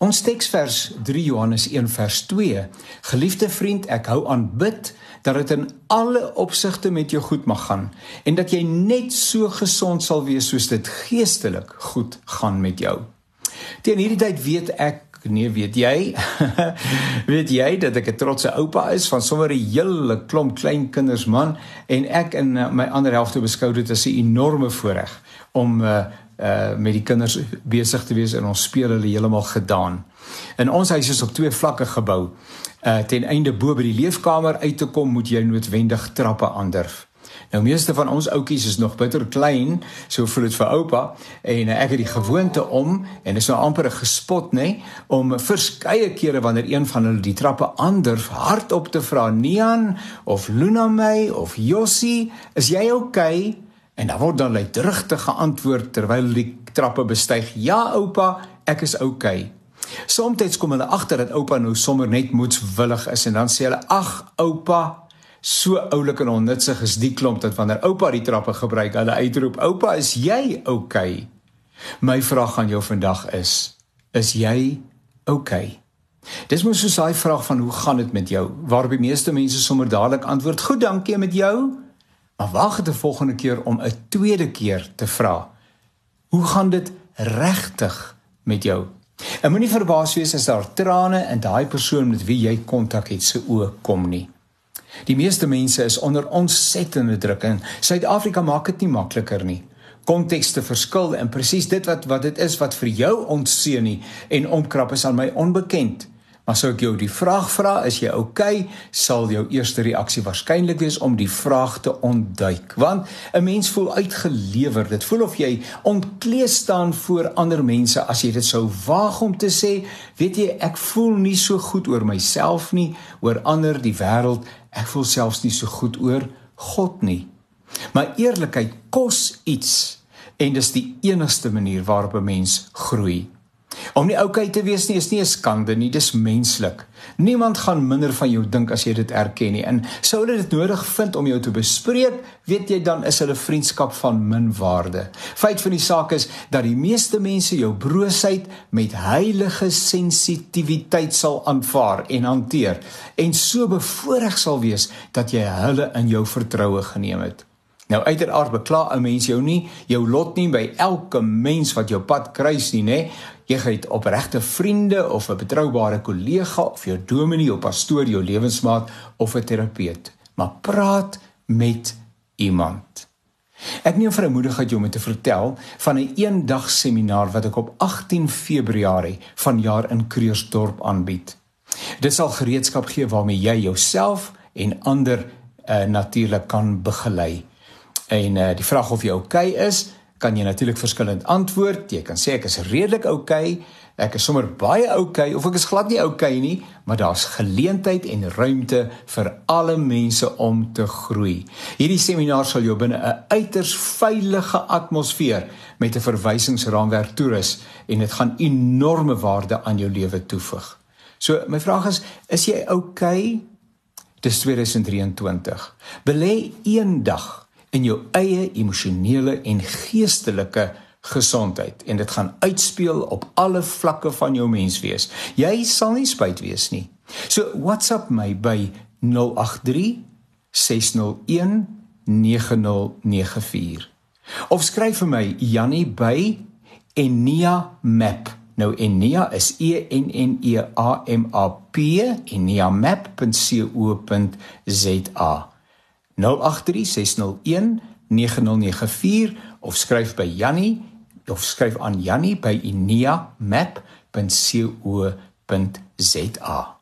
Ons teksvers 3 Johannes 1 vers 2. Geliefde vriend, ek hou aan bid dat dit in alle opsigte met jou goed mag gaan en dat jy net so gesond sal wees soos dit geestelik goed gaan met jou. Teen hierdie tyd weet ek nee, weet jy? weet jy dat ek 'n trotse oupa is van sommer 'n hele klomp klein kinders man en ek in uh, my ander helfte beskou dit as 'n enorme voorreg om uh, uh met die kinders besig te wees en ons speel hulle heeltemal gedaan. In ons huis is op twee vlakke gebou. Uh ten einde bo by die leefkamer uit te kom, moet jy noodwendig trappe aandurf. Nou meeste van ons ouetjies is nog bitter klein, so voel dit vir oupa en uh, ek het die gewoonte om en is nou amper 'n gespot nê, nee, om verskeie kere wanneer een van hulle die trappe aandurf hardop te vra, "Nian of Luna my of Jossie, is jy oukei?" Okay? En dan word dan luidrigtig geantwoord terwyl die trappe bestyg: "Ja, oupa, ek is oukei." Okay. Somstyds kom hulle agter dat oupa nou sommer net moetswillig is en dan sê hulle: "Ag, oupa, so oulik en onnutsig is die klomp dat wanneer oupa die trappe gebruik, hulle uitroep: "Oupa, is jy oukei?" Okay? My vraag aan jou vandag is: Is jy oukei? Okay? Dis mos so 'n saai vraag van hoe gaan dit met jou? Waarop die meeste mense sommer dadelik antwoord: "Goed, dankie met jou." Maar wag dit die volgende keer om 'n tweede keer te vra. Hoe gaan dit regtig met jou? En moenie verbaas wees as daar trane in daai persoon met wie jy kontak het se oë kom nie. Die meeste mense is onder ontsettende druk en Suid-Afrika maak dit nie makliker nie. Kontekste verskil en presies dit wat wat dit is wat vir jou ontseën nie en omkrap is aan my onbekend. Maar sou ek jou die vraag vra, is jy oukei, okay, sal jou eerste reaksie waarskynlik wees om die vraag te ontduik. Want 'n mens voel uitgelewer. Dit voel of jy ontklee staan voor ander mense as jy dit sou waag om te sê, weet jy, ek voel nie so goed oor myself nie, oor ander, die wêreld. Ek voel selfs nie so goed oor God nie. Maar eerlikheid kos iets en dis die enigste manier waarop 'n mens groei. Om nie oukei te wees nie is nie 'n skande nie, dis menslik. Niemand gaan minder van jou dink as jy dit erken nie. En sou hulle dit nodig vind om jou te bespreek, weet jy dan is hulle vriendskap van min waarde. Feit van die saak is dat die meeste mense jou broosheid met heilige sensitiwiteit sal aanvaar en hanteer en so bevoorreg sal wees dat jy hulle in jou vertroue geneem het. Nou uiteraard bekla 'n mens jou nie jou lot nie by elke mens wat jou pad kruis nie, nê? Jy het opregte vriende of 'n betroubare kollega of jou dominee of pastoor, jou lewensmaat of 'n terapeut, maar praat met iemand. Ek neem vrymoedigheid om te vertel van 'n eendag seminar wat ek op 18 Februarie vanjaar in Kreursdorp aanbied. Dit sal gereedskap gee waarmee jy jouself en ander uh, natuurlik kan begelei. En uh, die vraag of jy oukei okay is, kan jy natuurlik verskillend antwoord. Jy kan sê ek is redelik oukei, okay, ek is sommer baie oukei okay, of ek is glad nie oukei okay nie, maar daar's geleentheid en ruimte vir alle mense om te groei. Hierdie seminar sal jou binne 'n uiters veilige atmosfeer met 'n verwysingsraamwerk toerus en dit gaan enorme waarde aan jou lewe toevoeg. So my vraag is, is jy oukei? Dis 2023. Belê eendag in jou eie emosionele en geestelike gesondheid en dit gaan uitspeel op alle vlakke van jou menswees. Jy sal nie spyt wees nie. So WhatsApp my by 083 601 9094. Of skryf vir my Jannie by Enia Map. Nou Enia is E N N E A M A P eniamap.co.za. 0836019094 of skryf by Jannie of skryf aan Jannie by ineamap.co.za